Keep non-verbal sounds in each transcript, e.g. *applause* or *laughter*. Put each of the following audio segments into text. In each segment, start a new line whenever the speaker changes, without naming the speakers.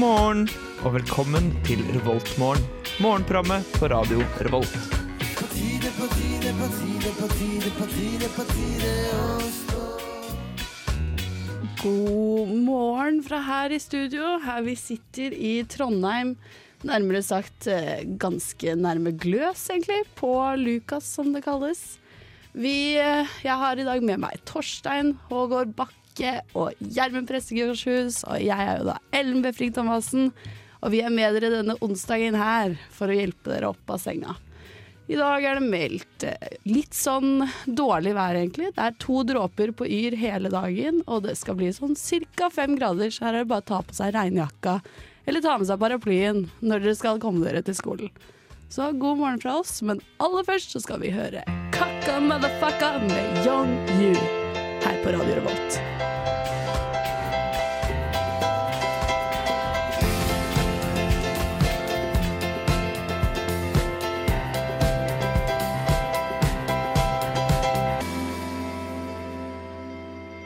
morgen og velkommen til Revoltmorgen. Morgenprogrammet på radio Revolt.
God morgen fra her i studio, her vi sitter i Trondheim. Nærmere sagt eh, ganske nærme Gløs, egentlig. På Lukas, som det kalles. Vi, eh, jeg har i dag med meg Torstein Hågård Bakke og Gjermund Prestegårdshus. Og jeg er jo da Ellen Befring Thomassen. Og vi er med dere denne onsdagen her for å hjelpe dere opp av senga. I dag er det meldt eh, litt sånn dårlig vær, egentlig. Det er to dråper på Yr hele dagen, og det skal bli sånn ca. fem grader, så her er det bare å ta på seg regnjakka eller ta med seg paraplyen når dere skal komme dere til skolen. Så god morgen fra oss, men aller først så skal vi høre Kakka Motherfucka med Young You på Radio Revolt.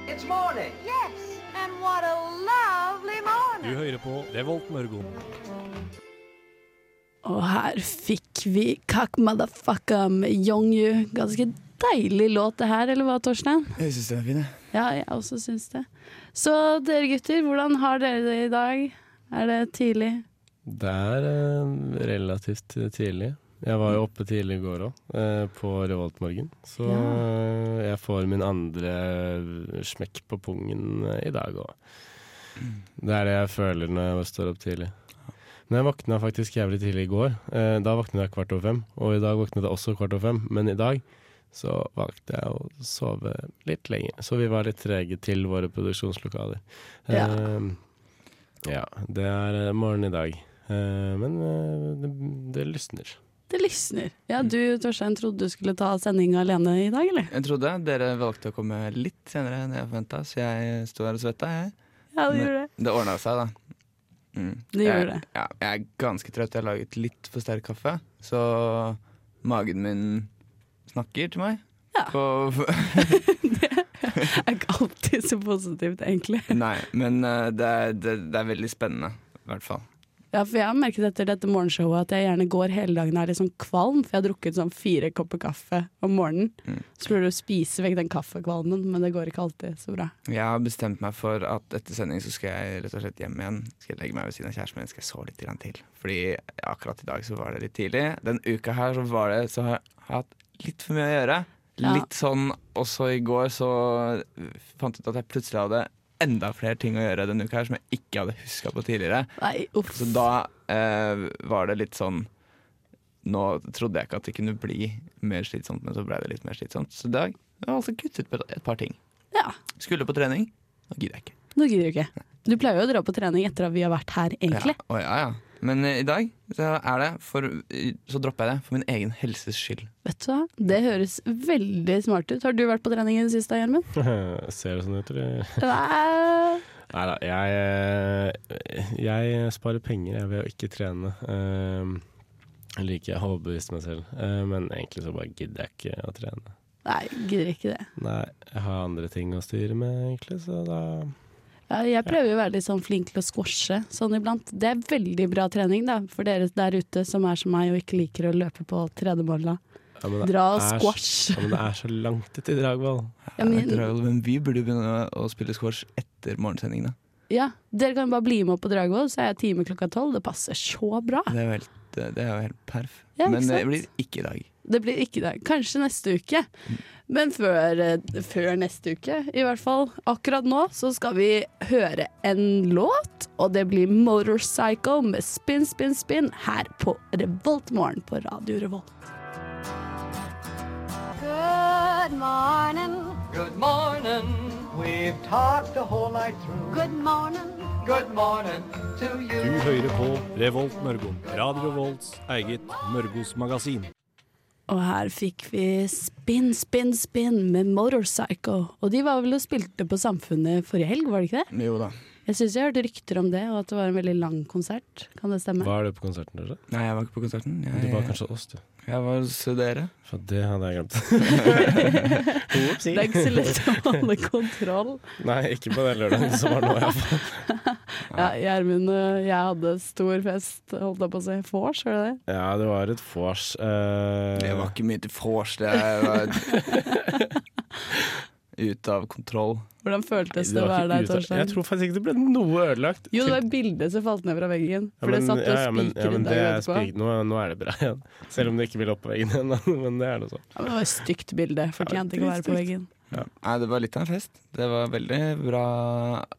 It's morning.
Yes, and what a lovely morning.
Du hører på Revolt Mørgon.
Og her fikk vi Kak motherfucka med Young You. Ganske deilig låt det her, eller hva, Torstein?
Jeg syns den er fin, jeg.
Ja, jeg også syns det. Så dere gutter, hvordan har dere det i dag? Er det tidlig?
Det er eh, relativt tidlig. Jeg var jo oppe tidlig i går òg, eh, på Revoltmorgen. Så
Ja.
eh, jeg får min andre smekk på pungen eh, i dag òg. Det er det jeg føler når jeg står opp tidlig. Men jeg våkna faktisk jævlig tidlig i går. Eh, da våknet jeg kvart over fem, og i dag våknet jeg også kvart over fem. Men i dag så valgte jeg å sove litt lenger, så vi var litt trege til våre produksjonslokaler.
Ja.
Uh, ja, det er morgenen morgen i dag. Uh, men uh, det, det lysner.
Det lysner. Ja, du Torstein trodde du skulle ta sending alene i dag, eller?
Jeg trodde dere valgte å komme litt senere enn jeg forventa, så jeg sto her og svetta. Jeg.
Ja, det gjorde det.
Det ordna seg, da. Mm.
Det gjorde
jeg,
det.
Ja, jeg er ganske trøtt. Jeg har laget litt for sterk kaffe, så magen min snakker til meg.
Ja.
På, *laughs*
Det er ikke alltid så positivt, egentlig.
nei, men uh, det, er, det, det er veldig spennende, i hvert fall.
Ja, for jeg har merket etter dette morgenshowet at jeg gjerne går hele dagen og er litt sånn kvalm, for jeg har drukket sånn fire kopper kaffe om morgenen.
Mm.
Så prøver du å spise vekk den kaffekvalmen, men det går ikke alltid så bra.
Jeg har bestemt meg for at etter sending så skal jeg rett og slett hjem igjen. Skal jeg legge meg ved siden av kjæresten min skal jeg sove litt til. Fordi akkurat i dag så var det litt tidlig. Den uka her så var det så har jeg hatt litt for mye å gjøre.
Ja.
Litt sånn også i går så fant jeg ut at jeg plutselig hadde enda flere ting å gjøre denne uka her som jeg ikke hadde huska på tidligere.
Nei.
Så da eh, var det litt sånn Nå trodde jeg ikke at det kunne bli mer slitsomt, men så ble det litt mer slitsomt. Så i dag har jeg altså kuttet på et par ting.
Ja,
Skulle på trening. Nå gidder jeg ikke.
nå gidder du ikke. Du pleier jo å dra på trening etter at vi har vært her, egentlig.
Ja, å, ja, ja. Men eh, i dag så er det for, Så dropper jeg det for min egen helses skyld.
Vet du hva, det høres veldig smart ut. Har du vært på trening i det siste, Gjermund? *laughs*
Ser det sånn ut, eller? *laughs*
Nei.
Da, jeg, eh, jeg sparer penger jeg, ved å ikke trene. Eller Jeg liker å overbevise meg selv, Eh, men egentlig så bare gidder jeg ikke å trene.
Nei, gidder ikke det.
Nei, jeg har andre ting å styre med, egentlig, så da
jeg prøver jo å være litt sånn flink til å squashe sånn iblant. Det er veldig bra trening da, for dere der ute som er som meg og ikke liker å løpe på tredemølla.
ja,
Dra og
så-
squash.
Ja, men det er så langt ut i Dragvoll.
Ja, men-
dragball. Men vi burde jo begynne å spille squash etter morgensending. Da.
Ja, dere kan bare bli med opp på Dragvoll, så er jeg time klokka tolv. Det passer så bra.
Det er veldig helt, det er jo helt perf.
Ja,
men det blir ikke i dag.
Det blir ikke det. Kanskje neste uke. Men før, eh, før neste uke, i hvert fall. Akkurat nå så skal vi høre en låt, og det blir Motorcycle med Spin, Spin, Spin her på Revoltmorgen på Radio Revolt.
Good morning.
Good morning. We've talked the whole night through.
Good morning.
Good morning to
Du hører på Revolt Mørgon. Radio Volts eget Mørgos magasin.
Og her fikk vi Spin, Spin, Spin med Motorcycle. Og de var vel og spilte på Samfunnet forrige helg, var det ikke det?
Jo da.
Jeg syns jeg hørte rykter om det, og at det var en veldig lang konsert. Kan det stemme?
Var du på konserten deres?
Nei, jeg var ikke på konserten.
Du var kanskje oss, du.
jeg var hos dere.
For det hadde jeg glemt. *laughs*
Det er ikke så lett å holde kontroll.
Nei, ikke på den lørdagen som var nå, iallfall. *laughs*
Ja, Gjermund og jeg hadde stor fest, holdt jeg på å si. Vors, var det det?
Ja, det var et vors. Uh...
Det var ikke mye til vors, det *laughs* var ute av kontroll.
Hvordan føltes
det
det å være der, Torstein?
Jeg tror faktisk ikke det ble noe ødelagt.
Jo, det var bildet som falt ned fra veggen.
Ja,
For det satt jo
ja, ja, men-
spiker
ja, men
en
det er
etterpå.
nå, nå er det bra igjen. Selv om det ikke vil opp på veggen igjen. *laughs* Men det er noe sånn.
Ja, men det var et stygt bilde. Fortjente ikke å være på veggen.
Nei, det var litt av en fest. Det var veldig bra.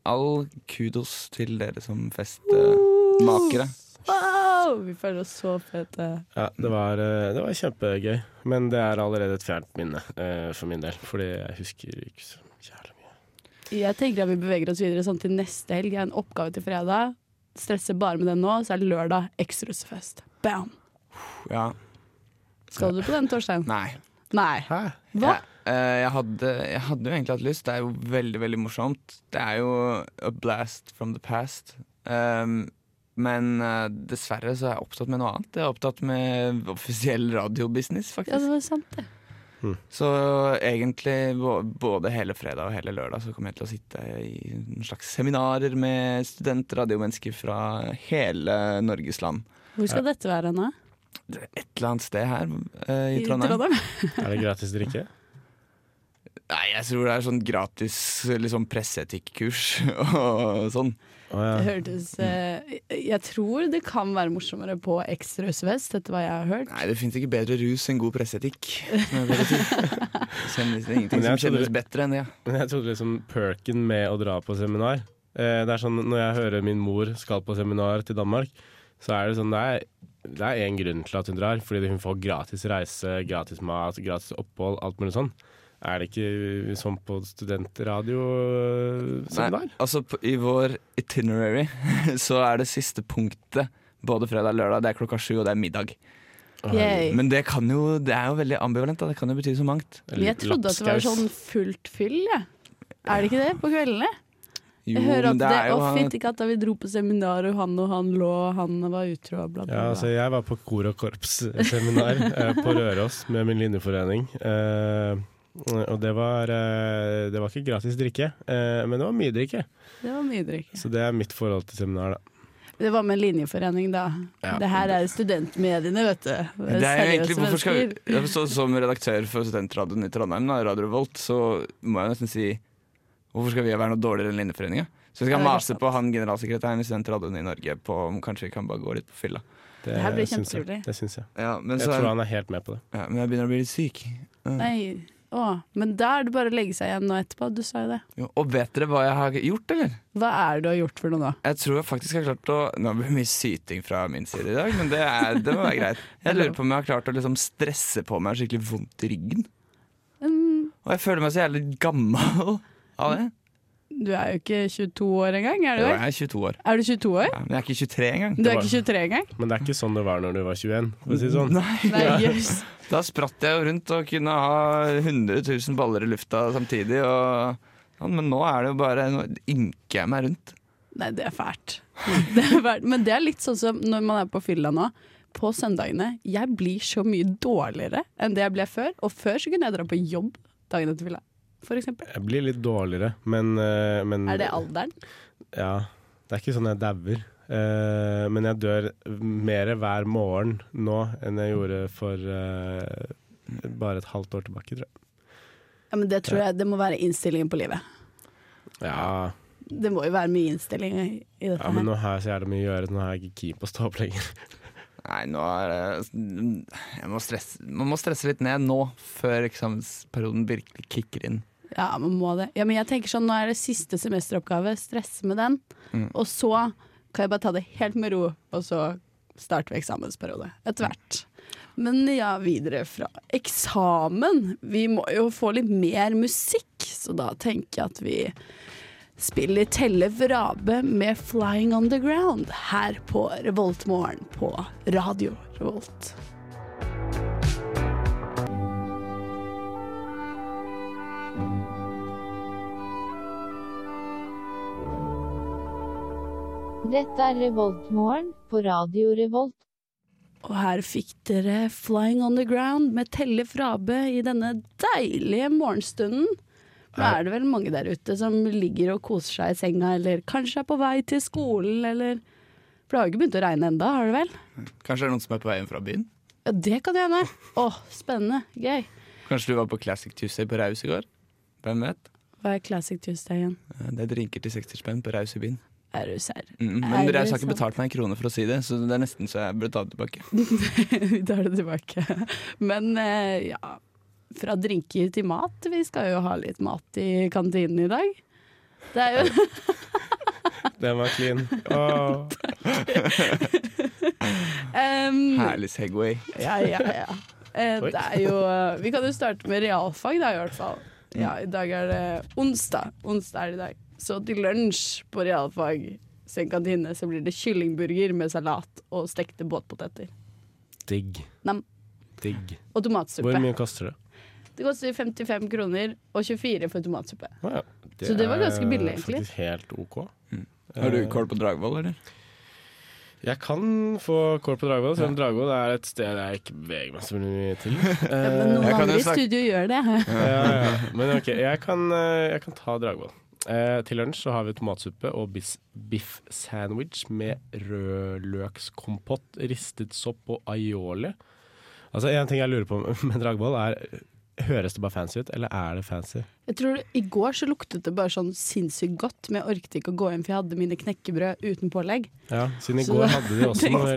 All kudos til dere som festmakere.
Wow! Vi føler oss så fete.
Ja, det var, eh, det var kjempegøy. Men det er allerede et fjernt minne eh, for min del. Fordi jeg husker ikke så jævlig.
Jeg tenker at vi beveger oss videre sånn til neste helg. Jeg har en oppgave til fredag. Stresser bare med den nå, så er det lørdag ekstrahusefest. Bam!
Ja.
Skal du på den, Torstein?
Nei.
Nei.
Hæ?
Hva?
Jeg, eh, jeg, hadde, jeg hadde jo egentlig hatt lyst. Det er jo veldig, veldig morsomt. Det er jo a blast from the past. Um, men eh, dessverre så er jeg opptatt med noe annet. Jeg er opptatt med offisiell radiobusiness,
Ja, det var sant, det.
Så egentlig både hele fredag og hele lørdag så kommer jeg til å sitte i en slags seminarer med studenter, radiomennesker fra hele Norges land.
Hvor skal dette være
er Et eller annet sted her eh, i Trondheim. *laughs*
Er det gratis drikke?
Nei, jeg tror det er sånn gratis liksom presseetikkurs *laughs* og sånn.
Å
Det hørtes eh, Jeg tror det kan være morsommere på Ekstra Øst-Vest, etter hva jeg har hørt.
Nei, det fins ikke bedre rus enn god presseetikk. kjennes- det er ingenting som kjennes bedre enn det.
Men jeg trodde liksom perken med å dra på seminar eh, Det er sånn Når jeg hører min mor skal på seminar til Danmark, så er det sånn Det er, det er en grunn til at hun drar, fordi hun får gratis reise, gratis mat, gratis opphold, alt mulig sånn. Er det ikke sånn på studentradioseminar?
Nei, altså på, I vår itinerary *laughs* så er det siste punktet både fredag og lørdag. Det er klokka sju, og det er middag.
Yay.
Men det kan jo, det er jo veldig ambivalent. Da. Det kan jo bety så mangt.
Jeg trodde at det var sånn fullt fyll, jeg. Er det ikke det på kveldene?
Jo,
Jeg hører at det,
er
Fint
ikke
fytti katta, vi dro på seminar, og han og han lå, og han var utro, og bla, bla,
Ja, altså jeg var på kor- og korpsseminar eh, på Røros med min linjeforening. Eh, og det var, eh, det var ikke gratis drikke, eh, men det var mye drikke.
Det var mye drikke.
Så det er mitt forhold til seminar, da.
Det var med linjeforening, da.
Ja.
Det her er studentmediene, vet du.
Det er egentlig, hvorfor skal, vi, så, Som redaktør for studentradioen i Trondheim, da, Radio Revolt, så må jeg nesten si Hvorfor skal vi være noe dårligere enn Linjeforeninga? Så
vi
skal
det
mase på han generalsekretæren i studentradioen i Norge på om kanskje vi kan bare gå litt på fylla.
Det her blir kjempetrivelig.
Det syns jeg.
Ja, men,
Jeg
så,
tror han er helt med på det.
ja, men jeg begynner å bli litt syk.
Nei. Å, men da er det bare å legge seg igjen nå etterpå. Du sa jo det.
Jo, og vet dere hva jeg har gjort, eller?
Hva er det du har gjort for noe da?
Jeg tror jeg faktisk har klart å Nå blir det mye syting fra min side i dag, men det, er, det må være greit. *laughs* Jeg lurer på om jeg har klart å liksom stresse på meg skikkelig vondt i ryggen.
Um,
Og jeg føler meg så jævlig gammel av det.
Du er jo ikke 22 år engang, er du
Jo, jeg er 22 år.
Er du 22 år?
Ja, men jeg er ikke 23 engang.
Du er ikke 23 engang?
Men det er ikke sånn det var når du var 21, for å si det sånn.
Nei.
Nei, jøss. *laughs*
Da spratt jeg jo rundt og kunne ha 100 000 baller i lufta samtidig. Og, ja, men nå er det jo bare Nå ynker jeg meg rundt.
Nei, det er fælt. Det er fælt. Men det er litt sånn som når man er på fylla nå. På søndagene. Jeg blir så mye dårligere enn det jeg ble før. Og før så kunne jeg dra på jobb dagen etter fylla, eksempel.
Jeg blir litt dårligere, men, eh, men
Er det alderen?
Ja. Det er ikke sånn jeg dauer. Uh, men jeg dør mer hver morgen nå enn jeg gjorde for uh, bare et halvt år tilbake, tror jeg.
Ja, men Det tror jeg det må være innstillingen på livet.
Ja,
Det må jo være mye innstilling i dette
ja men
her.
nå har jeg så jævlig mye å gjøre. Nå er jeg ikke keen på å stå opp lenger. *laughs*
Nei, nå er det jeg må stresse, Man må stresse litt ned nå, før eksamensperioden virkelig kicker inn.
Ja, man må det. Ja, men jeg tenker sånn, Nå er det siste semesteroppgave, stresse med den.
Mm.
Og så kan jeg bare ta det helt med ro, og så starter vi eksamensperiode etter hvert. Men ja, videre fra eksamen. Vi må jo få litt mer musikk, så da tenker jeg at vi spiller Telle Vrabe med 'Flying On The Ground' her på Revoltmorgen på Radio Revolt.
Dette er Revoltmorgen på Radio Revolt.
Og her fikk dere 'Flying On The Ground' med Telle Frabe i denne deilige morgenstunden Nå er det vel mange der ute som ligger og koser seg i senga, eller kanskje er på vei til skolen, eller For det har jo ikke begynt å regne enda, har det vel?
Kanskje det er noen som er på vei hjem fra byen?
Ja, det kan hende. Åh, spennende. Gøy.
Kanskje du var på Classic Tuesday på Raus i går? Hvem vet?
Hva er Classic Tuesday igjen?
Eh, Det er drinker til 60 spenn på Raus i byen.
Er du serr?
Mm,
Er
men dere har ikke betalt meg en krone for å si det, så det er nesten så jeg burde ta det tilbake. *laughs*
Vi tar det tilbake. Men eh, ja, fra drinker til mat. Vi skal jo ha litt mat i kantinen i dag. Det er jo *laughs*
Den var clean. Oh.
um, *laughs*
Herlig Segway.
Ja, ja, ja. Eh, det er jo Vi kan jo starte med realfag, da, i hvert fall. Ja, I dag er det onsdag. Onsdag er det i dag. Så til lunsj på realfag sin kantine så blir det kyllingburger med salat og stekte båtpoteter.
Digg.
Nam.
Digg.
Og
Hvor
tomatsuppe.
mye koster det?
Det koster 55 kroner og 24 for tomatsuppe.
Ah, ja.
Så det var ganske billig, egentlig.
Faktisk helt OK.
Har du
Eh,
kål på Dragvoll, eller?
Jeg kan få kål på Dragvoll, selv om Dragvoll er et sted jeg ikke beveger meg så mye til. *laughs*
Ja, men
Eh,
noen andre i studio gjør det.
ja, ja. Men OK, jeg kan, eh, jeg kan ta Dragvoll. Eh, til lunsj så har vi tomatsuppe og bis- biff-sandwich med rødløkskompott, ristet sopp og aioli. Altså, en ting jeg lurer på *laughs* med Dragboll er Høres det bare fancy ut, eller er det fancy?
Jeg tror I går så luktet det bare sånn sinnssykt godt, men jeg orket ikke å gå inn, for jeg hadde mine knekkebrød uten pålegg.
Ja, siden i
Så
går hadde de også *laughs* noe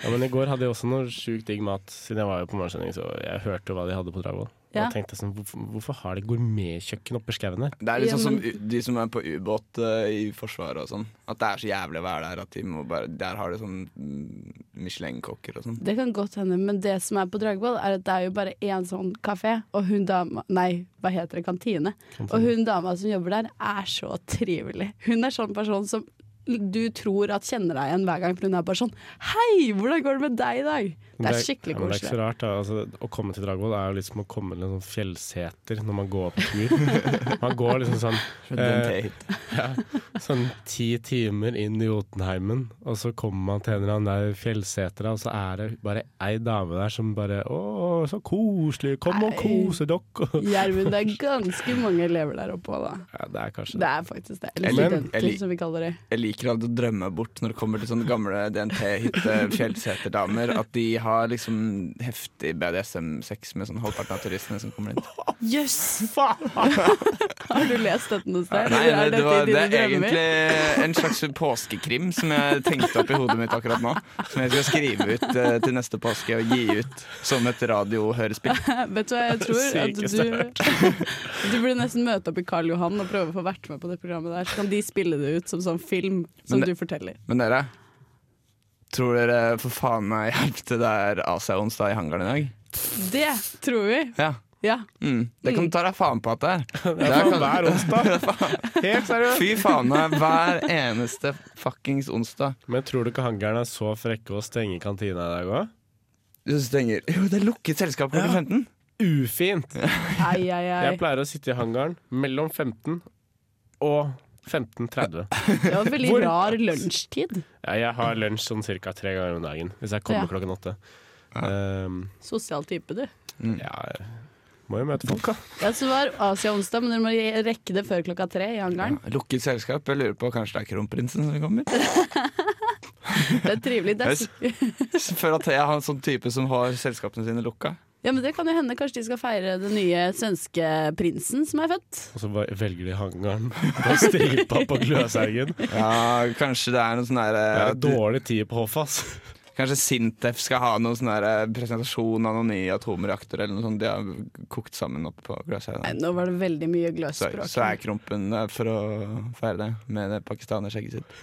Ja, men i går hadde de også noe sjukt digg mat, siden jeg var jo på morgensending, så jeg hørte hva de hadde på Dragvoll.
Ja.
jeg tenkte sånn, hvorfor, hvorfor har de gourmetkjøkken oppe i skauen her?
Det er litt sånn som de som er på ubåt eh, i Forsvaret og sånn. At det er så jævlig å være der at de må bare Der har de sånn mm, Michelin-kokker og sånn.
Det kan godt hende, men det som er på Dragvoll, er at det er jo bare én sånn kafé, og hun dama Nei, hva heter det? Kantine. Og hun dama som jobber der, er så trivelig. Hun er sånn person som du tror at kjenner deg igjen hver gang, for hun er bare sånn Hei, hvordan går det med deg i dag? Det er skikkelig
ja, det er ikke så
koselig.
rart. Da. Altså, å komme til Dragvoll er jo litt som å komme til en sånn fjellseter når man går på tur. *laughs* man går liksom sånn Eh, *laughs* ja, sånn ti timer inn i Jotunheimen, og så kommer man til en eller annen der fjellseter, og så er det bare ei dame der som bare Å, så koselig, kom og kose dere. *laughs*
Gjermund, det er ganske mange elever der oppe òg, da.
Ja, det er kanskje
Det er faktisk det. Eller studenter, som vi kaller det.
Jeg liker å drømme bort når det kommer til sånne gamle DNT-hytte fjellseterdamer, At de har liksom heftig BDSM-sex med sånn halvparten av turistene som kommer inn. *laughs*
Jøss! *laughs* Har du lest dette noe sted?
Nei,
er
det, var, det er egentlig en slags påskekrim som jeg tenkte opp i hodet mitt akkurat nå. Som jeg skal skrive ut uh, til neste påske og gi ut som et radiohørespill. *laughs*
Vet du hva jeg tror? At du, du burde nesten møte opp i Karl Johan og prøve å få vært med på det programmet der. Så kan de spille det ut som sånn film som
Men det-
du forteller.
Men dere, tror dere for faen meg hjelp til det er Asia-onsdag i hangaren i dag?
Det tror vi!
Ja.
Ja.
Mm. Det kan du ta deg faen på at det er. *laughs* Det er kan-
hver *laughs* onsdag. Helt seriøst.
Fy faen meg, hver eneste fuckings onsdag.
Men tror du ikke hangaren er så frekke å stenge kantina i dag òg?
Du stenger Jo, det er lukket selskap klokka
Ja.
15.
Ufint!
Ai, ai, ai.
Jeg pleier å sitte i hangaren mellom 15 og 15.30.
Det var veldig
Hvor-
rar lunsjtid.
Ja, jeg har lunsj sånn ca. tre ganger om dagen hvis jeg kommer
Ja.
klokken åtte. Um,
Sosial type, du.
ja, må jo møte folk, da.
Ja, så var Asia onsdag, men dere må rekke det før klokka tre i hangaren.
Ja, lukket selskap. Jeg lurer på kanskje det er kronprinsen som kommer. *laughs*
Det er trivelig. Det er,
Jeg føler at jeg har en sånn type som har selskapene sine lukka.
Ja, men det kan jo hende kanskje de skal feire den nye svenske prinsen som er født.
Og så velger de hangaren på stripa på Gløshaugen.
Ja, kanskje det er noe sånn
Det
der
er dårlig tid på hoffet, ass.
Kanskje Sintef skal ha noen sånn der presentasjon av noen nye atomreaktorer eller noe sånt. De har kokt sammen opp på Gløshaugen.
nå var det veldig mye gløsspråk.
så er Krompen for å feire det med det pakistanerskjegget sitt.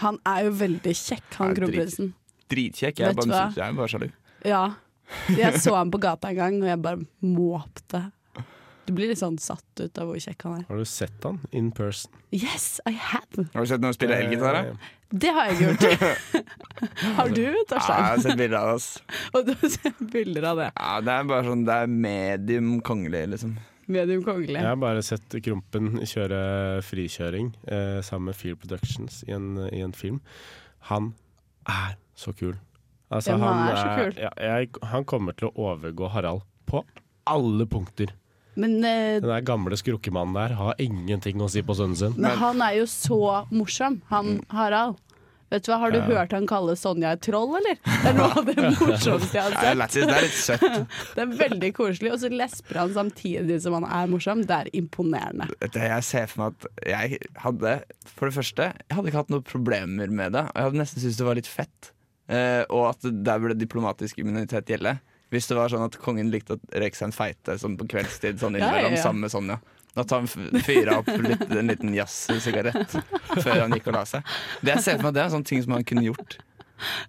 Han er jo veldig kjekk, han kronprinsen.
Dritkjekk. Jeg,
Vet
bare, jeg er bare sjalu.
Ja. *laughs* Jeg så ham på gata en gang, og jeg bare måpte. Du blir litt sånn satt ut av hvor kjekk han er.
Har du sett han in person?
Yes, I have!
Har du sett noen spille elgitar?
Eh,
Det har jeg gjort. *laughs* Har du,
Ja, jeg har sett bilder av det. ass. *laughs*
Og du har sett bilder av det.
Ja, det er bare sånn Det er medium kongelig, liksom.
Medium kongelig.
Jeg har bare sett Krompen kjøre frikjøring eh, sammen med Field Productions i en, i en film. Han er så kul. Altså,
han er så kul.
Ja, jeg, han kommer til å overgå Harald på alle punkter.
Men, eh,
Den der gamle skrukkemannen der har ingenting å si på sønnen sin.
men han er jo så morsom, han Harald. Vet du hva, Har du
Mm. Ja.
hørt han kalle Sonja et troll, eller? Det er noe av det *laughs* morsomste jeg har sett.
det er litt søtt. *laughs*
Det er veldig koselig, og så lesper han samtidig som han er morsom. Det er imponerende.
Det jeg ser for meg at jeg hadde For det første, jeg hadde ikke hatt noen problemer med det. Og jeg hadde nesten syntes det var litt fett. Eh, og at der burde diplomatisk immunitet gjelde. Hvis det var sånn at kongen likte å røyke seg en feite sånn på kveldstid sånn
Ja, ja, ja.
sammen med Sonja. At han fyra opp litt, en liten jazzsigarett før han gikk og la seg. Det jeg ser for meg, det er en sånn ting som han kunne gjort.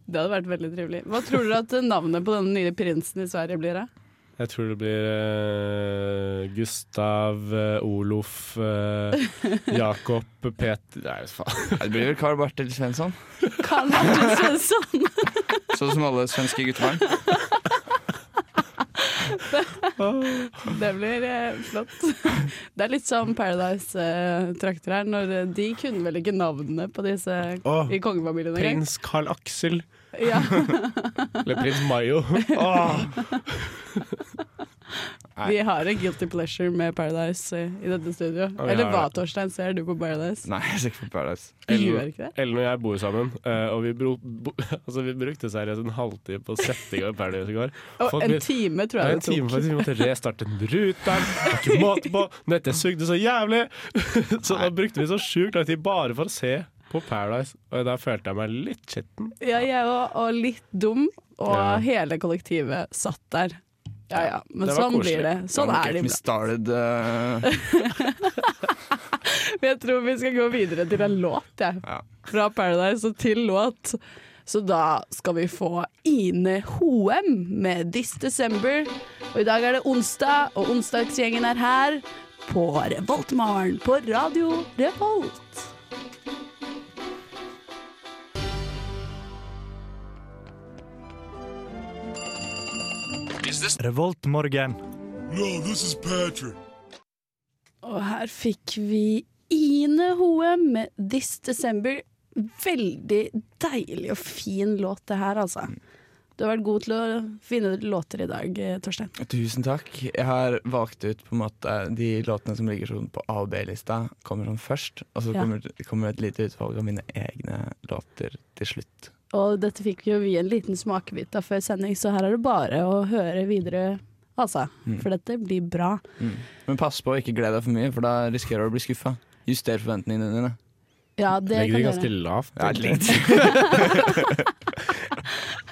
Det hadde vært veldig trivelig. Hva tror dere at navnet på den nye prinsen i Sverige blir? da?
Jeg tror det blir uh, Gustav, uh, Olof, uh, *laughs* Jakob, Peter Nei, faen.
Det blir vel Carl Bartel Svensson.
Carl-Bartel Svensson!
Sånn som alle svenske guttebarn. *laughs*
Det blir eh, flott. Det er litt som Paradise-trakter her. Når de kunne vel ikke navnene på disse
Åh,
i kongefamilien engang.
Prins Carl Aksel.
Ja. *laughs*
Eller prins Mayo. *laughs* Åh.
Vi har en guilty pleasure med Paradise eh, i dette studio.
Ja,
Eller hva. Torstein? Ser du på Paradise?
Nei, jeg ser ikke på Paradise.
Ellen-? Ellen og jeg bor sammen, eh, og vi, bro, bo, *laughs* altså, vi brukte seriøst en halvtime på å sette i gang Paradise i går.
Og
Folk
en time tror jeg
en
det tok.
Time, Vi måtte restarte ruteren. Ikke måte på. Nettet sugde så jævlig. *laughs* Så da brukte vi så sjukt lang tid bare for å se på Paradise. Og da følte jeg meg litt skitten.
Ja, jeg òg, og litt dum. Og
Ja.
hele kollektivet satt der. Ja ja, men sånn
koselig.
blir det. Sånn
Don't
er det
started, uh...
Jeg tror vi skal gå videre til en låt, jeg.
Ja.
Fra Paradise og til låt. Så da skal vi få Ine Hoem med 'This December'. Og i dag er det onsdag, og onsdagsgjengen er her på Revoltmorgen på Radio Revolt.
Revoltmorgen.
Og her fikk vi Ine Hoe med 'This December'. Veldig deilig og fin låt, det her, altså. Du har vært god til å finne låter i dag, eh, Torstein.
Tusen takk. Jeg har valgt ut på en måte de låtene som ligger sånn på A- og B-lista, kommer sånn først. Og så
Ja.
kommer, kommer et lite utvalg av mine egne låter til slutt.
Og dette fikk jo vi en liten smakebit av før sending, så her er det bare å høre videre, altså.
Mm.
For dette blir bra.
Men pass på å ikke glede deg for mye, for da risikerer du å bli skuffa. Juster forventningene dine.
Ja, det
Legger
kan
de
du
ganske lavt.
Ja, litt. *laughs* *laughs*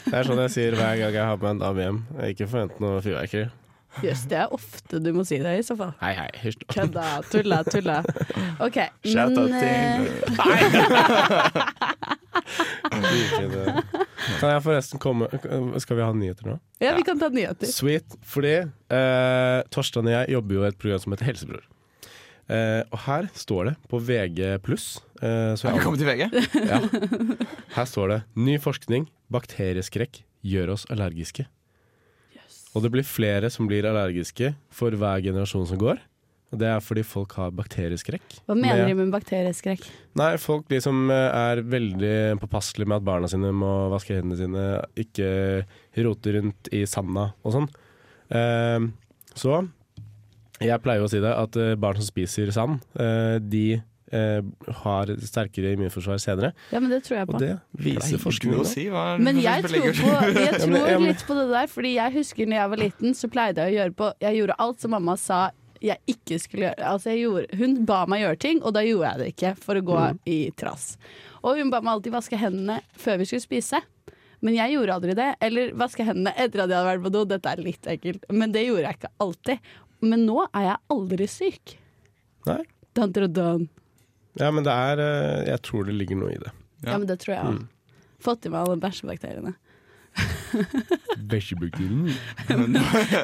Det er sånn jeg sier hver gang jeg har med en dame hjem. Ikke forvent noe fyrverkeri.
Jøss, det er ofte du må si det i så fall.
Hei, hei, hysj. nå.
Kødda, tulla, tulla. OK.
Shout out til *laughs*
Kan jeg forresten komme Skal vi ha nyheter nå?
Ja, vi kan ta nyheter.
Sweet. Fordi eh, Torstein og jeg jobber jo i et program som heter Helsebror. Eh, og her står det på VG pluss eh,
kommet til VG? *laughs*
Ja. Her står det 'Ny forskning. Bakterieskrekk gjør oss allergiske'. Og det blir flere som blir allergiske for hver generasjon som går. Og det er fordi folk har bakterieskrekk.
Hva mener de med bakterieskrekk?
Nei, folk liksom er veldig påpasselige med at barna sine må vaske hendene sine, ikke rote rundt i sanda og sånn. Eh, så jeg pleier å si det, at eh, barn som spiser sand, eh, de har sterkere immunforsvar senere.
Ja, men det tror jeg på.
Og det viser forskning
å si hva
Men jeg tror, på, jeg tror *laughs*
ja, men-
litt på det der, fordi jeg husker når jeg var liten, så pleide jeg å gjøre på Jeg gjorde alt som mamma sa jeg ikke skulle gjøre. Altså jeg gjorde, hun ba meg gjøre ting, og da gjorde jeg det ikke for å gå
Mm.
i trass. Og hun ba meg alltid vaske hendene før vi skulle spise. Men jeg gjorde aldri det. Eller vaske hendene etter at jeg hadde vært på do. Dette er litt ekkelt, men det gjorde jeg ikke alltid. Men nå er jeg aldri syk.
Nei.
Dun, dun, dun.
Ja, men det er eh, Jeg tror det ligger noe i det.
Ja. men det tror jeg òg.
Mm.
Fått i meg alle bæsjebakteriene. *laughs*
Bæsjebakteriene?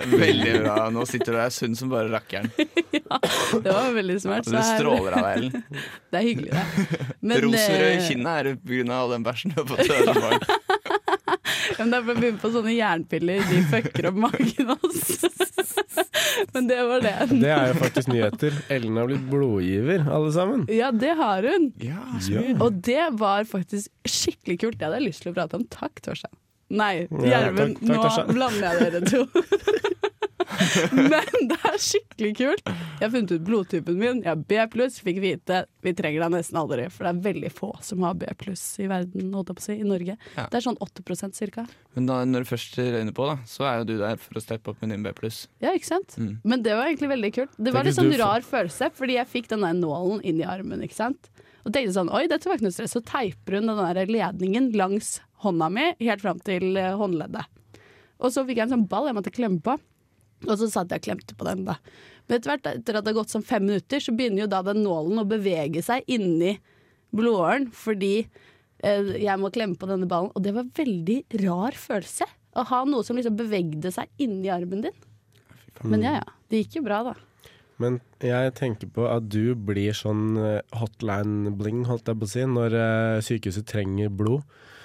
*laughs*
Veldig bra. Nå sitter du der sunn som bare rakkeren. *laughs*
Det var veldig smart.
Ja, du stråler av deg, Ellen.
Det er hyggelig, det. Men,
Rosenrød i
eh,
kinnet er det pga. all den bæsjen du har fått som Men
det men Derfor begynner vi på sånne jernpiller. De fucker opp magen hans. *laughs* Men det var det.
Det er jo faktisk nyheter. Ellen har blitt blodgiver, alle sammen.
Ja, det har hun.
Ja,
Ja.
Og det var faktisk skikkelig kult. Det hadde jeg lyst til å prate om. Takk, Torstein. Nei, Gjermund,
takk,
nå blander jeg dere to. *laughs* Men det er skikkelig kult. Jeg har funnet ut blodtypen min. Jeg har B pluss. Fikk vite vi trenger deg nesten aldri, for det er veldig få som har B pluss i verden, holdt jeg på å si, i Norge.
Ja.
Det er sånn 8% cirka.
Men da, når du først røyner på, da, så er jo du der for å steppe opp med din B pluss.
Ja, ikke sant?
Mm.
Men det var egentlig veldig kult. Det var litt sånn rar for... følelse, fordi jeg fikk den der nålen inn i armen, ikke sant. Og tenkte sånn, oi, dette var ikke noe stress. Så teiper hun den der ledningen langs hånda mi helt fram til eh, håndleddet. Og så fikk jeg en sånn ball jeg måtte klemme på. Og så satt jeg og klemte på den, da. Men etter hvert, etter at det har gått sånn fem minutter, så begynner jo da den nålen å bevege seg inni blodåren, fordi eh, jeg må klemme på denne ballen. Og det var en veldig rar følelse. Å ha noe som liksom bevegde seg inni armen din. Men ja, ja. Det gikk jo bra, da.
Men jeg tenker på at du blir sånn eh, hotline bling, holdt jeg på å si, når eh, sykehuset trenger blod.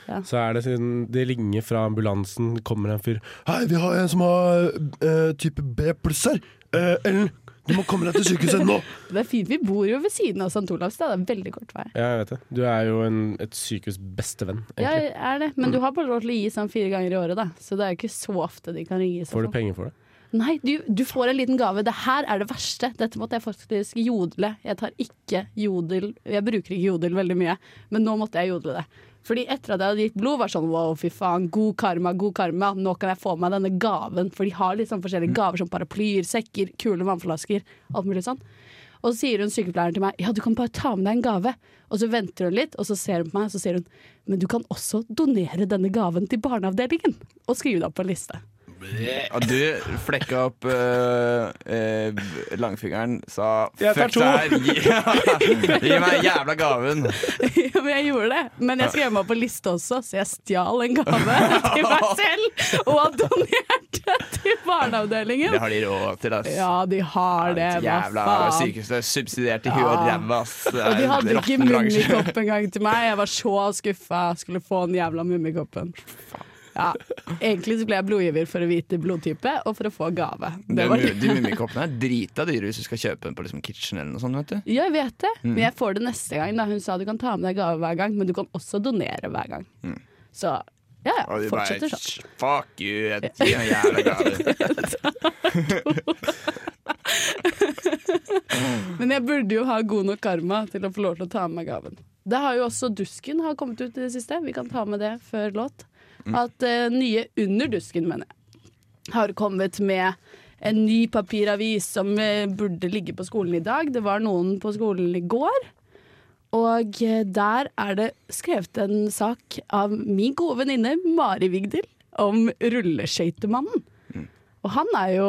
Ja.
Så er det siden det ringer fra ambulansen, kommer en fyr Hei, vi har en som har uh, type B pluss her. Uh, Ellen, du må komme deg til sykehuset nå! *laughs*
Det er fint, Vi bor jo ved siden av St. Olavs, da. det er veldig kort vei.
Ja, jeg vet det. Du er jo en, et sykehus bestevenn,
Ja,
egentlig.
jeg er det. Men du har bare lov til å gi sånn fire ganger i året, da. Så det er jo ikke så ofte de kan ringe.
Får du
fall.
penger for det?
Nei, du, du får en liten gave. Det her er det verste. Dette måtte jeg faktisk jodle. Jeg tar ikke jodel Jeg bruker ikke jodel veldig mye, men nå måtte jeg jodle det. Fordi etter at jeg hadde gitt blod, var sånn wow, fy faen, god karma, god karma. Nå kan jeg få meg denne gaven. For de har litt sånn forskjellige gaver som paraplyer, sekker, kule vannflasker, alt mulig sånn. Og så sier hun sykepleieren til meg ja, du kan bare ta med deg en gave. Og så venter hun litt, og så ser hun på meg, og så sier hun men du kan også donere denne gaven til barneavdelingen. Og skrive det opp på en liste.
Og du flekka opp øh, øh, langfingeren, sa
Jeg tar
fuck det her, gi, gi meg jævla gaven.
Ja, men jeg gjorde det. Men jeg skrev meg opp på liste også, så jeg stjal en gave *laughs* til meg selv og donerte donert det til barneavdelingen.
Det har de råd til, ass.
Ja, de har det. Ja,
Jævla
sykehus.
sykehuset er subsidiert i huet og ræva, ass.
Og de hadde ikke mummikopp engang til meg. Jeg var så skuffa. Skulle få den jævla mummikoppen. Ja. Egentlig så ble jeg blodgiver for å vite blodtype og for å få gave. Det
De,
var
de mummikoppene er drita dyre hvis du skal kjøpe den på liksom Kitchen eller noe sånt. vet du
Ja, jeg vet det,
Mm.
men jeg får det neste gang. Da. Hun sa du kan ta med deg gave hver gang, men du kan også donere hver gang. Så ja, ja,
Mm. Bare
fortsetter sånn.
Fuck you, jeg gir en jævla gave. *laughs*
Men jeg burde jo ha god nok karma til å få lov til å ta med meg gaven. Det har jo også Dusken har kommet ut i det siste. Vi kan ta med det før låt. At uh, nye Under Dusken, mener jeg, har kommet med en ny papiravis som uh, burde ligge på skolen i dag. Det var noen på skolen i går. Og eh, der er det skrevet en sak av min gode venninne Mari Vigdil om rulleskøytemannen. Og han er jo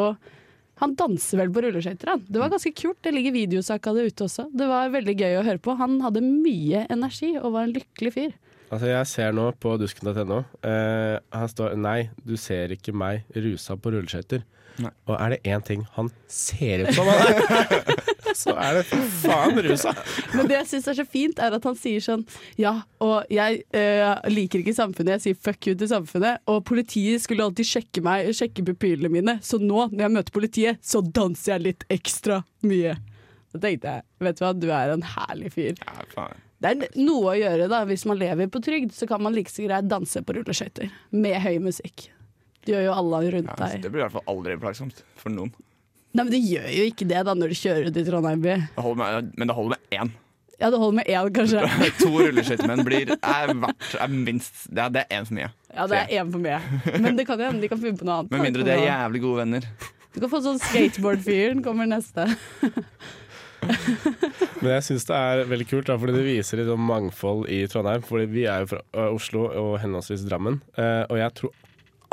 Han danser vel på rulleskøyter, han. Det var ganske kult. Det ligger videosak av det ute også. Det var veldig gøy å høre på. Han hadde mye energi og var en lykkelig fyr.
Altså, jeg ser nå på dusken.no. Eh, her står 'Nei, du ser ikke meg rusa på rulleskøyter'. Og er det én ting han ser ut som han er, *laughs* så er det faen rusa.
Men det jeg syns er så fint, er at han sier sånn Ja, og jeg eh, liker ikke samfunnet, jeg sier fuck you til samfunnet. Og politiet skulle alltid sjekke meg, sjekke pupillene mine, så nå når jeg møter politiet, så danser jeg litt ekstra mye. Da tenkte jeg, vet du hva, du er en herlig fyr.
Ja, faen.
Det er noe å gjøre da, hvis man lever på trygd, så kan man like så greit danse på rulleskøyter. Med høy musikk. Det gjør jo alle rundt
Ja,
deg.
det blir i hvert fall aldri plagsomt for noen.
Nei, men det gjør jo ikke det da når du kjører ut i Trondheim by.
Det med, men det holder med én.
Ja, det holder med én, kanskje. *laughs*
To rulleskøytemenn blir er, verdt, er minst Det er- det er én for mye.
Ja, det er én for mye. Men det kan jo hende de kan finne på noe annet.
Med mindre de er jævlig gode venner.
Du kan få sånn skateboardfyren kommer neste. *laughs* *laughs*
Men jeg syns det er veldig kult, da, fordi det viser litt om mangfold i Trondheim. Fordi vi er jo fra Oslo og henholdsvis Drammen. Eh, og jeg tror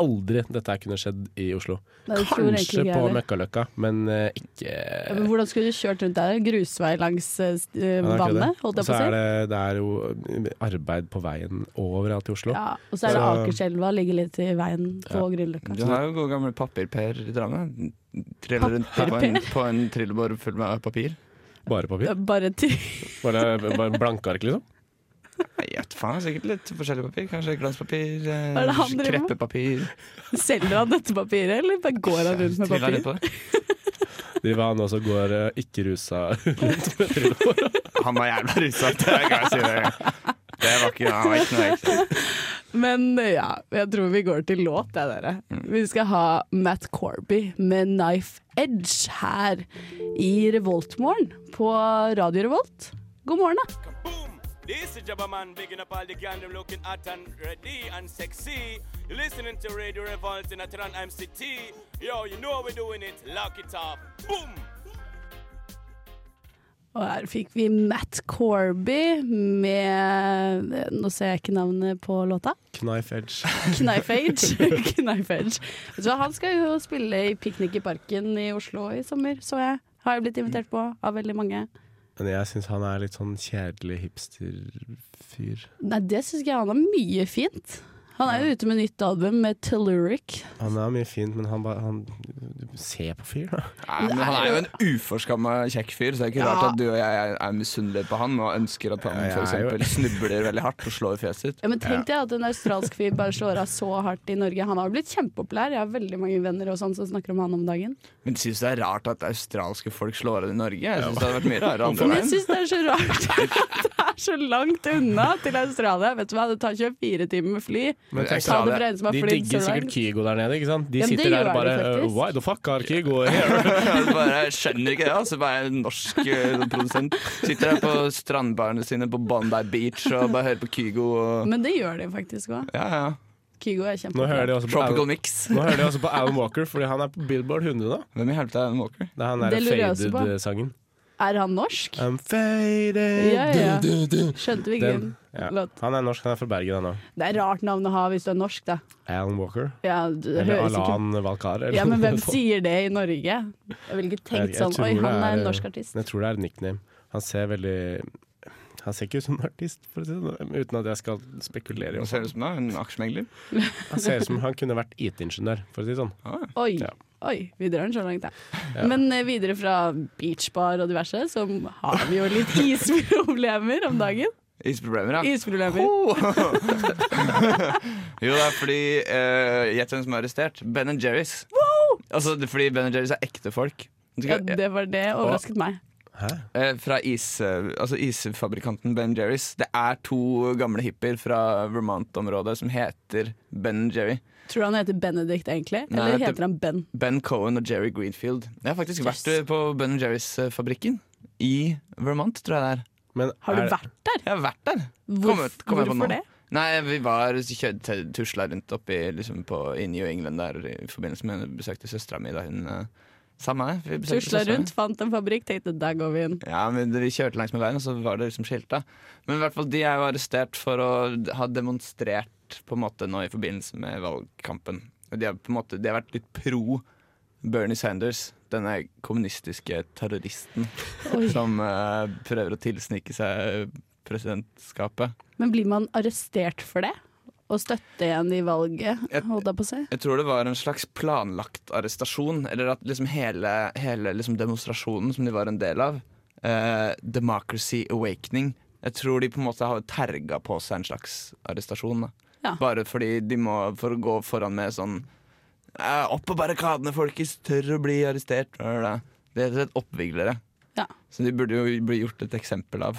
aldri dette kunne skjedd i Oslo.
Nei,
Kanskje på. Møkkaløkka, men eh, ikke
Ja, men hvordan skulle du kjørt rundt der? Grusvei langs
er ikke
vannet, holdt jeg
Så
på å
er
si?
det, det er jo arbeid på veien overalt i Oslo.
Ja, og så er det
Så-
Akerselva, ligger litt i veien på
Ja.
Grünerløkka.
Du har jo gode gamle Papir-Per i Drammen. Triller rundt på en, på en trillebår full med papir.
Bare papir.
Bare
Bare, bare blankark, liksom.
Nei, Jeg vet faen, sikkert litt forskjellig papir. Kanskje glanspapir, eh,
driver
kreppepapir.
Selger han dette papiret, eller bare går han rundt med papir? *laughs*
rundt
var han også går eh, ikke rusa rundt med trillebår.
Han var jævla rusa, det kan jeg si. Det, det var ikke, han var ikke noe ekstra.
Men ja, jeg tror vi går til låt, jeg, dere. Vi skal ha Matt Corby med 'Knife Edge' her i Revoltmorgen på Radio Revolt. God morgen, da.
This is Jabba Man, bigging up all the gang, them looking hot and ready and sexy. You're listening to Radio Revolt in Atran MCT. Yo, you know how we're doing it. Lock it up. Boom!
Og her fikk vi Matt Corby med Nå ser jeg ikke navnet på låta.
Knife Edge. *laughs*
Knife Age. *laughs* Knife Edge. Vet han skal jo spille i Piknik i parken i Oslo i sommer, så jeg. Har jeg blitt invitert på av veldig mange.
Men jeg syns han er litt sånn kjedelig hipsterfyr.
Nei, det syns jeg. Han er mye fint. Han er jo ute med nytt album med Telluric.
Han er mye fint, men han bare han, Se på fyr, da.
Nei, men han er jo en uforskamma kjekk fyr, så det er ikke
Ja.
rart at du og jeg er, misunnelige på han og ønsker at han for eksempel snubler veldig hardt og slår fjeset sitt.
Ja, men Tenk deg at en australsk fyr bare slår av så hardt i Norge. Han har blitt kjempepopulær. Jeg har veldig mange venner og sånn som snakker om han om dagen.
Men syns du det er rart at australske folk slår av i Norge? Jeg synes det hadde vært mye rarere andre
Men jeg
veien.
syns det er så rart *laughs* at det er så langt unna til Australia. Vet du hva, det tar 24 timer med fly.
Men tenk
Ta det
deg,
fra en som har
de digger sikkert. Kygo der nede, ikke sant? De
Ja,
sitter der og bare uh, Why the fuck are Kygo here? *laughs*
Jeg bare skjønner ikke det. Altså, bare en norsk eh, produsent sitter der på strandbarene sine på Bondi Beach og bare hører på Kygo og
Men det gjør de faktisk òg.
Ja, ja.
Kygo er
Nå hører de også på
Tropical Mix.
nå hører de også på Alan Walker, fordi han er på Billboard 100 nå.
Hvem i helvete er Alan Walker?
Det er han
Det
der. Faded-sangen.
Er han norsk?
I'm faded
Ja, ja.
du, du, du.
Skjønte vi ikke
Den, ja. Han er norsk, han er fra Bergen han òg.
Det er rart navn å ha hvis du er norsk, da.
Alan Walker.
Ja, det
Eller
Alan ikke
Valkar. eller
Ja, men hvem sier det i Norge? Jeg ville ikke tenkt sånn Oi, han er en
er-
norsk artist.
Jeg tror det er et nickname. Han ser veldig Han ser ikke ut som en artist, for å si det sånn, uten at jeg skal spekulere. Han
ser ut som da? En aksjemegler?
Han ser ut som han kunne vært IT-ingeniør, for å si det sånn.
Oi,
Ja.
Oi, vi drar den så langt, *laughs* ja. Men eh, videre fra beachbar og diverse, så har vi jo litt *laughs* isproblemer om dagen.
Isproblemer, ja.
Isproblemer. *laughs*
jo, det er fordi uh, Gjett hvem som er arrestert? Ben Jerry's. Altså, er fordi Ben Jerry's er ekte folk.
Ja, det var det overrasket meg.
Hæ?
Eh, fra is, eh, altså isfabrikanten Ben Jerry's. Det er to gamle hippier fra Vermont-området som heter Ben Jerry.
Tror du han heter Benedict egentlig?
Nei,
Eller heter han Ben?
Ben Cohen og Jerry Greenfield. Jeg har faktisk
Yes.
vært eh, på Ben Jerry's-fabrikken. I Vermont, tror jeg det er.
Men
Har du
er-
vært der?
Jeg har vært der.
Hvor,
Kom ut- kom jeg på
hvorfor det?
Nei, vi var tusla rundt oppi liksom på, i New England der i forbindelse med besøkte søstera mi da hun uh, Samme det.
Tusla rundt, fant en fabrikk, tenkte der går vi inn.
Ja, men Vi kjørte langs med veien, og så var det liksom skilta. Men i hvert fall, de er jo arrestert for å ha demonstrert på en måte nå i forbindelse med valgkampen. Og De har på en måte, de har vært litt pro Bernie Sanders, denne kommunistiske terroristen *laughs*
Oi.
som uh, prøver å tilsnike seg presidentskapet.
Men blir man arrestert for det? Å støtte igjen i valget, holdt jeg på å si?
Jeg tror det var en slags planlagt arrestasjon, eller at liksom hele, hele liksom demonstrasjonen som de var en del av, eh, Democracy Awakening Jeg tror de på en måte har terga på seg en slags arrestasjon.
Ja.
Bare fordi de må for å gå foran med sånn eh, Opp på barrikadene, folkens! Tør å bli arrestert! Er det? Det er rett og slett oppviglere.
Ja.
Så de burde jo bli gjort et eksempel av,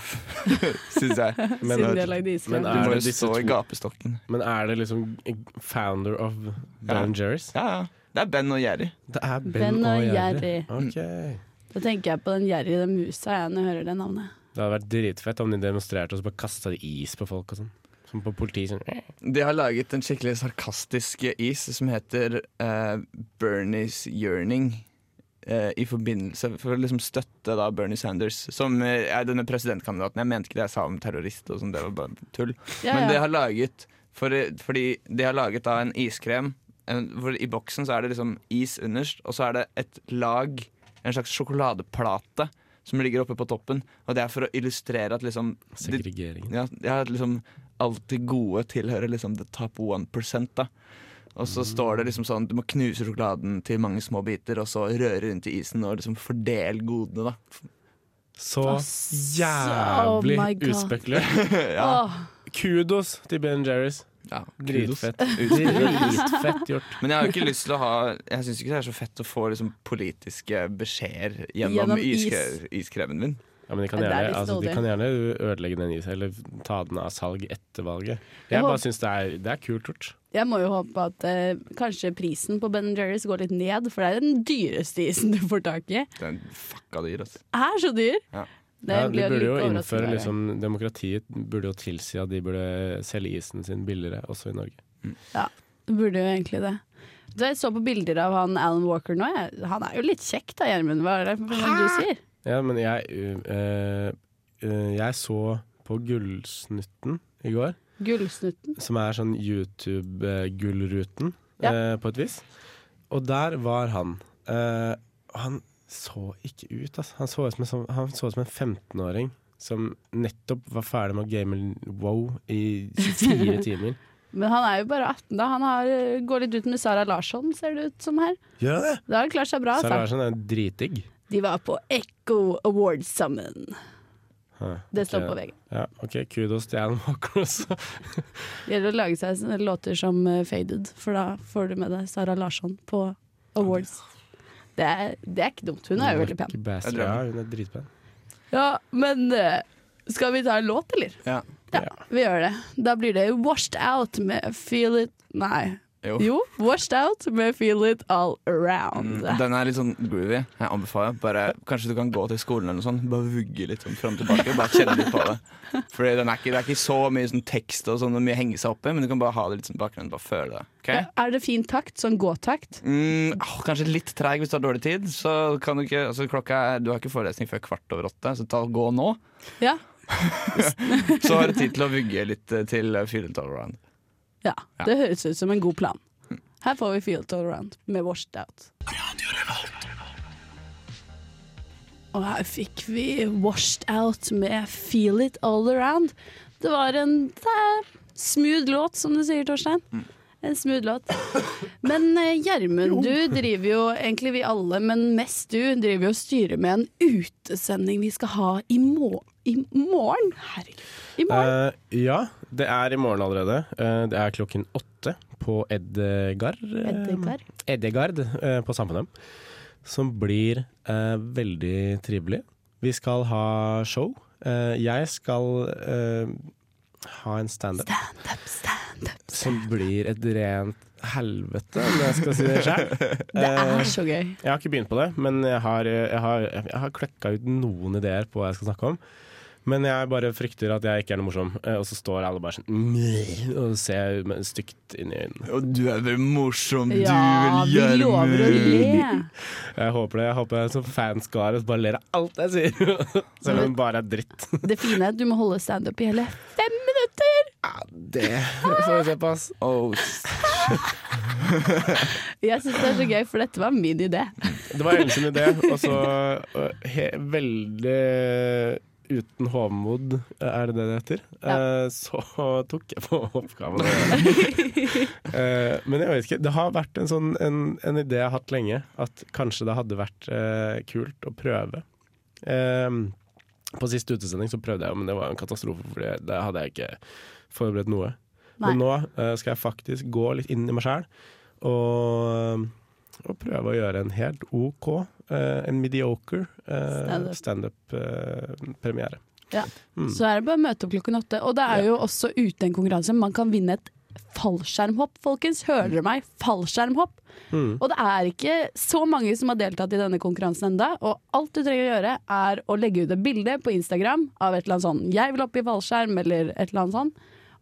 *laughs* syns jeg.
Men-
Siden de har lagd
men
iskrem.
Du
er
må
det
jo
disse
i gapestokken.
Men er det liksom founder of Ben Jerry's?
Ja, ja. Det er Ben og Jerry.
Det er Ben,
Ben og Jerry.
Okay.
Da tenker jeg på den Jerry den musa jeg når jeg hører det navnet.
Det hadde vært dritfett om de demonstrerte og så bare kasta is på folk og sånn. Som på politiet. Sånn.
De har laget en skikkelig sarkastisk is som heter uh, Bernies Yearning. Eh, I forbindelse For å liksom støtte da Bernie Sanders, som eh, er denne presidentkandidaten. Jeg mente ikke det jeg sa om terrorist, og sånt, det var bare tull.
Ja,
Men de har laget for, Fordi de har laget da en iskrem. En, hvor I boksen så er det liksom is underst, og så er det et lag, en slags sjokoladeplate, som ligger oppe på toppen. Og det er for å illustrere at liksom de, ja, ja, liksom alt det gode tilhører liksom the top 1 da. Og så står det liksom sånn Du må knuse sjokoladen til mange små biter, og så røre rundt i isen og liksom fordel godene, da.
Så jævlig
oh my
uspekulert. *laughs*
ja.
Kudos til Ben Jerry's.
ja.
Dritfett. Dritfett gjort.
Men jeg har jo ikke lyst til å ha Jeg syns ikke det er så fett å få liksom politiske beskjeder gjennom,
Gjennom is.
iskre, iskremen min.
Ja, men de kan,
er
gjerne, altså, de kan gjerne ødelegge den i seg, eller ta den av salg etter valget.
Jeg
Jeg bare syns det, det er kult gjort.
Jeg må jo håpe at eh, kanskje prisen på Ben Jerry's går litt ned, for det er den dyreste isen du får tak i.
Den fucka dyr, altså.
Er så dyr!
Ja.
Det
Ja, de burde jo innføre liksom, Demokratiet burde jo tilsi at de burde selge isen sin billigere, også i Norge.
Det burde jo egentlig det. Så jeg så på bilder av han Alan Walker nå. Jeg, han er jo litt kjekk da, Gjermund. Hva er det du sier?
Ja, men jeg uh, uh, Jeg så på Gullsnutten i går,
Gullsnutten.
som er sånn YouTube-gullruten
Ja.
eh, på et vis. Og der var han. Uh, han så ikke ut, altså. Han så ut som sånn- han så ut som en 15-åring som nettopp var ferdig med å game wow i 24 *laughs* timer.
Men han er jo bare 18 da. Han har, går litt ut med Sara Larsson, ser det ut som her.
Det?
Da har han klart seg bra.
Sara
Altså.
Larsson er dritdigg.
De var på Echo Awards sammen.
Hæ,
Det står
okay.
på VG.
Ja, OK, kudos til Alan Walker også. *laughs*
Det gjelder å lage seg sånne låter som eh, Faded, for da får du med deg Sara Larsson på Awards. Det er, det er ikke dumt. Hun er jo veldig pen.
Bastard. Ja, hun er dritpen.
Ja, men eh, skal vi ta en låt, eller?
Ja.
Ja, vi gjør det. Da blir det Washed Out med Feel It Nei.
Jo.
Jo, Washed Out med Feel It All Around.
Mm, den er litt sånn groovy. Jeg anbefaler Bare, Kanskje du kan gå til skolen eller noe sånt Bare vugge litt sånn frem og tilbake. Bare kjenne litt på det. Ikke, Det er ikke så mye sånn tekst og sånn og mye henge seg opp i, men du kan bare ha det litt sånn bakgrunnen. Bare føle det. ok?
Er det fin takt? Sånn gåtakt?
Mm, å, kanskje litt treig hvis du har dårlig tid. Så kan Du ikke, altså klokka er, du har ikke forelesning før kvart over åtte, så ta, gå nå.
Ja. *laughs*
Så har du tid til å vugge litt eh, til Feel It All Around.
Ja.
Ja.
Det høres ut som en god plan. Her får vi Feel It All Around med Washed Out. Og her fikk vi Washed Out med Feel It All Around. Det var en eh, smooth låt, som du sier, Torstein. En smooth låt. Men eh, Gjermund, du driver jo, egentlig vi alle, men mest du, driver jo og styrer med en utesending vi skal ha i, må i morgen. Herregud. I morgen.
Uh, ja, det er i morgen allerede. Eh, det er klokken åtte på Edgard. eh,
Edgard.
Edgard eh, på Samfunnet. Som blir eh, veldig trivelig. Vi skal ha show. Eh, jeg skal eh, ha en standup
Stand up, stand
som blir et rent helvete, om jeg skal si det sjøl. *laughs*
Det er så gøy.
Jeg har ikke begynt på det, men jeg har, jeg har, jeg har klekka ut noen ideer på hva jeg skal snakke om. Men jeg bare frykter at jeg ikke er noe morsom, eh, og så står alle bare sånn og ser stygt inn i øynene.
Og du er vel morsom,
Ja, vi lover å le.
Jeg håper det. Jeg håper jeg som fanskare bare ler av alt jeg sier, *laughs* selv om det bare er dritt.
Det fine er at du må holde standup i hele fem minutter.
Ja, det får vi se på, ass.
Oh,
Jeg syns det er så gøy, for dette var min idé.
Det var Ellen sin idé, og så øh, veldig uten hovmod, er det det det heter? Eh, så *laughs* tok jeg på oppgaven. *laughs* Eh, men jeg vet ikke. Det har vært en, sånn, en, en idé jeg har hatt lenge, at kanskje det hadde vært eh, kult å prøve. Eh, på siste utesending så prøvde jeg, men det var en katastrofe, for der hadde jeg ikke forberedt noe.
Nei.
Men nå eh, skal jeg faktisk gå litt inn i meg sjæl og, og prøve å gjøre en helt OK, eh, en mediocre
Standup.
standup-premiere.
Ja.
Mm.
Så er det bare å møte opp klokken åtte. Og det er jo også ute en konkurranse. Man kan vinne et fallskjermhopp, folkens. Hører dere meg? Fallskjermhopp.
Mm.
Og det er ikke så mange som har deltatt i denne konkurransen enda Og alt du trenger å gjøre, er å legge ut et bilde på Instagram av et eller annet sånn 'jeg vil opp i fallskjerm', eller et eller annet sånn.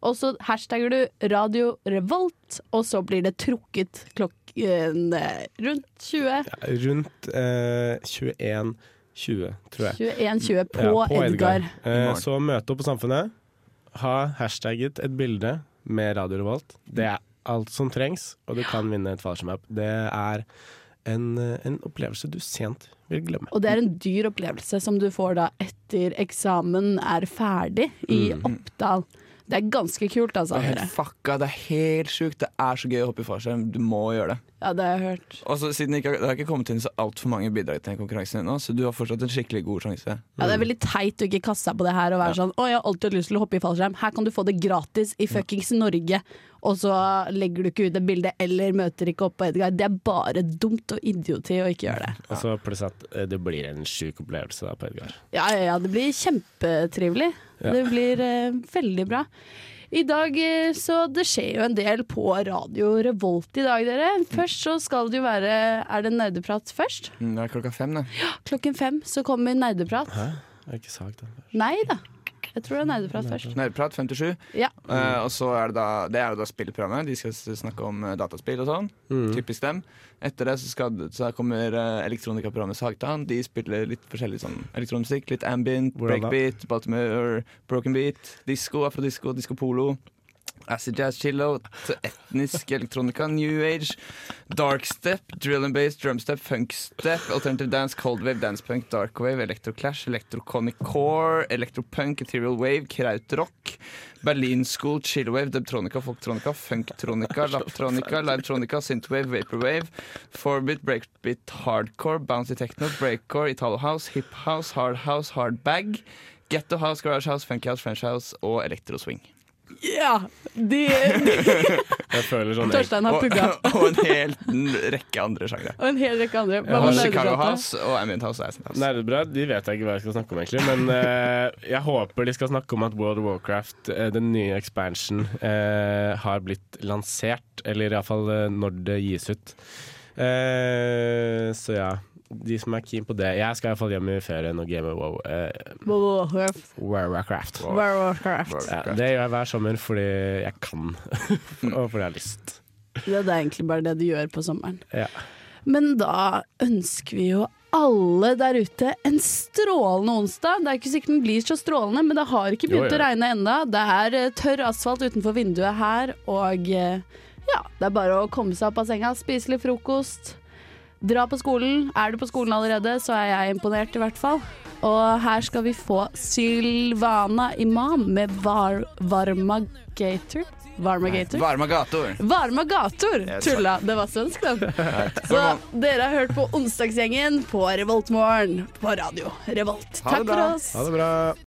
Og så hashtagger du Radio Revolt, og så blir det trukket klokken eh, rundt 20.
Rundt eh, 21.20, tror jeg.
21.20 på,
Ja,
Edgar.
Eh, så møte opp på Samfunnet. Ha hashtagget et bilde med Radio Revolt. Det er alt som trengs, og du kan vinne et fallskjermhopp. Det er en, en opplevelse du sent vil glemme.
Og det er en dyr opplevelse som du får da etter eksamen er ferdig i
Mm.
Det er ganske kult, altså.
Det er helt fucka, det er helt sjukt. Det er så gøy å hoppe i fallskjerm. Du må gjøre det.
Ja, det har jeg hørt.
Og så siden det, ikke, det har ikke kommet inn så altfor mange bidrag til konkurransen ennå, så du har fortsatt en skikkelig god sjanse.
Ja, det er veldig teit å ikke kaste seg på det her og være sånn Å, jeg har alltid hatt lyst til å hoppe i fallskjerm. Her kan du få det gratis i fuckings Norge. og så legger du ikke ut et bilde eller møter ikke opp på Edgar. Det er bare dumt og idioti å ikke gjøre det.
Og så pluss at eh, det blir en sjuk opplevelse da på Edgar.
Ja, ja, ja, det blir kjempetrivelig.
Ja.
Det blir uh, veldig bra. I dag eh, så det skjer jo en del på Radio Revolt i dag, dere. Først så skal det jo være Er det nerdeprat først?
Mm, Det er klokka fem, det.
Klokken fem så kommer nerdeprat.
Hæ? Jeg har ikke sagt det.
Nei da. Jeg tror det er nerdeprat først.
Nerdeprat 57.
Ja.
Uh, og så er det da Det er jo da spillprogrammet. De skal snakke om eh, dataspill og sånn.
Mm.
Typisk dem. Etter det så, skal, så kommer uh, elektronikaprogrammet Sagtan. De spiller litt forskjellig sånn elektronmusikk. Litt ambient, breakbeat, Baltimore, broken beat, disko, afrodisko, disko polo. Acid jazz, chillo, etnisk elektronika, new age, darkstep, drill and bass, drumstep, funkstep, alternative dance, cold wave, dance punk, dark wave, electroclash, electroconic core, electropunk, ethereal wave, krautrock, Berlin school, chillwave, dubtronica, folktronica, funktronica, *laughs* laptronica, livetronica, synthwave, vaporwave, forbit, breakbit, hardcore, bouncy techno, breakcore, italo house, hip house, hard house, hard bag, ghetto house, garage house, funky house, french house og electroswing.
Ja! De, de, *laughs*
Jeg føler sånn
Torstein har pugga. *laughs*
og en hel rekke andre sjangre.
Og en hel rekke andre. Hva
Og Chicago? House og Ambient House og Acid House.
Nerdebrød de vet jeg ikke hva jeg skal snakke om, egentlig. Men uh, jeg håper de skal snakke om at World of Warcraft, uh, den nye expansion, uh, har blitt lansert. Eller iallfall uh, når det gis ut. Eh, så ja. De som er keen på det. Jeg skal iallfall hjem i ferien og game wow. Eh,
Warcraft.
Warcraft.
Warcraft.
Ja, det gjør jeg hver sommer fordi jeg kan, *laughs* og fordi jeg har lyst.
Ja, det er egentlig bare det du gjør på sommeren.
Ja.
Men da ønsker vi jo alle der ute en strålende onsdag. Det er ikke sikkert den blir så strålende, men det har ikke begynt
Jo, ja.
å regne enda. Det er eh, tørr asfalt utenfor vinduet her, og eh, ja, det er bare å komme seg opp av senga, spise litt frokost. Dra på skolen. Er du på skolen allerede, så er jeg imponert, i hvert fall. Og her skal vi få Sylvana Imam med var Varmagator. Varmagator?
Varmagator.
Varmagator! Tulla, det var svensk, den. *laughs* Så dere har hørt på Onsdagsgjengen på Revoltmorgen på radio Revolt. Takk for oss.
Ha det bra.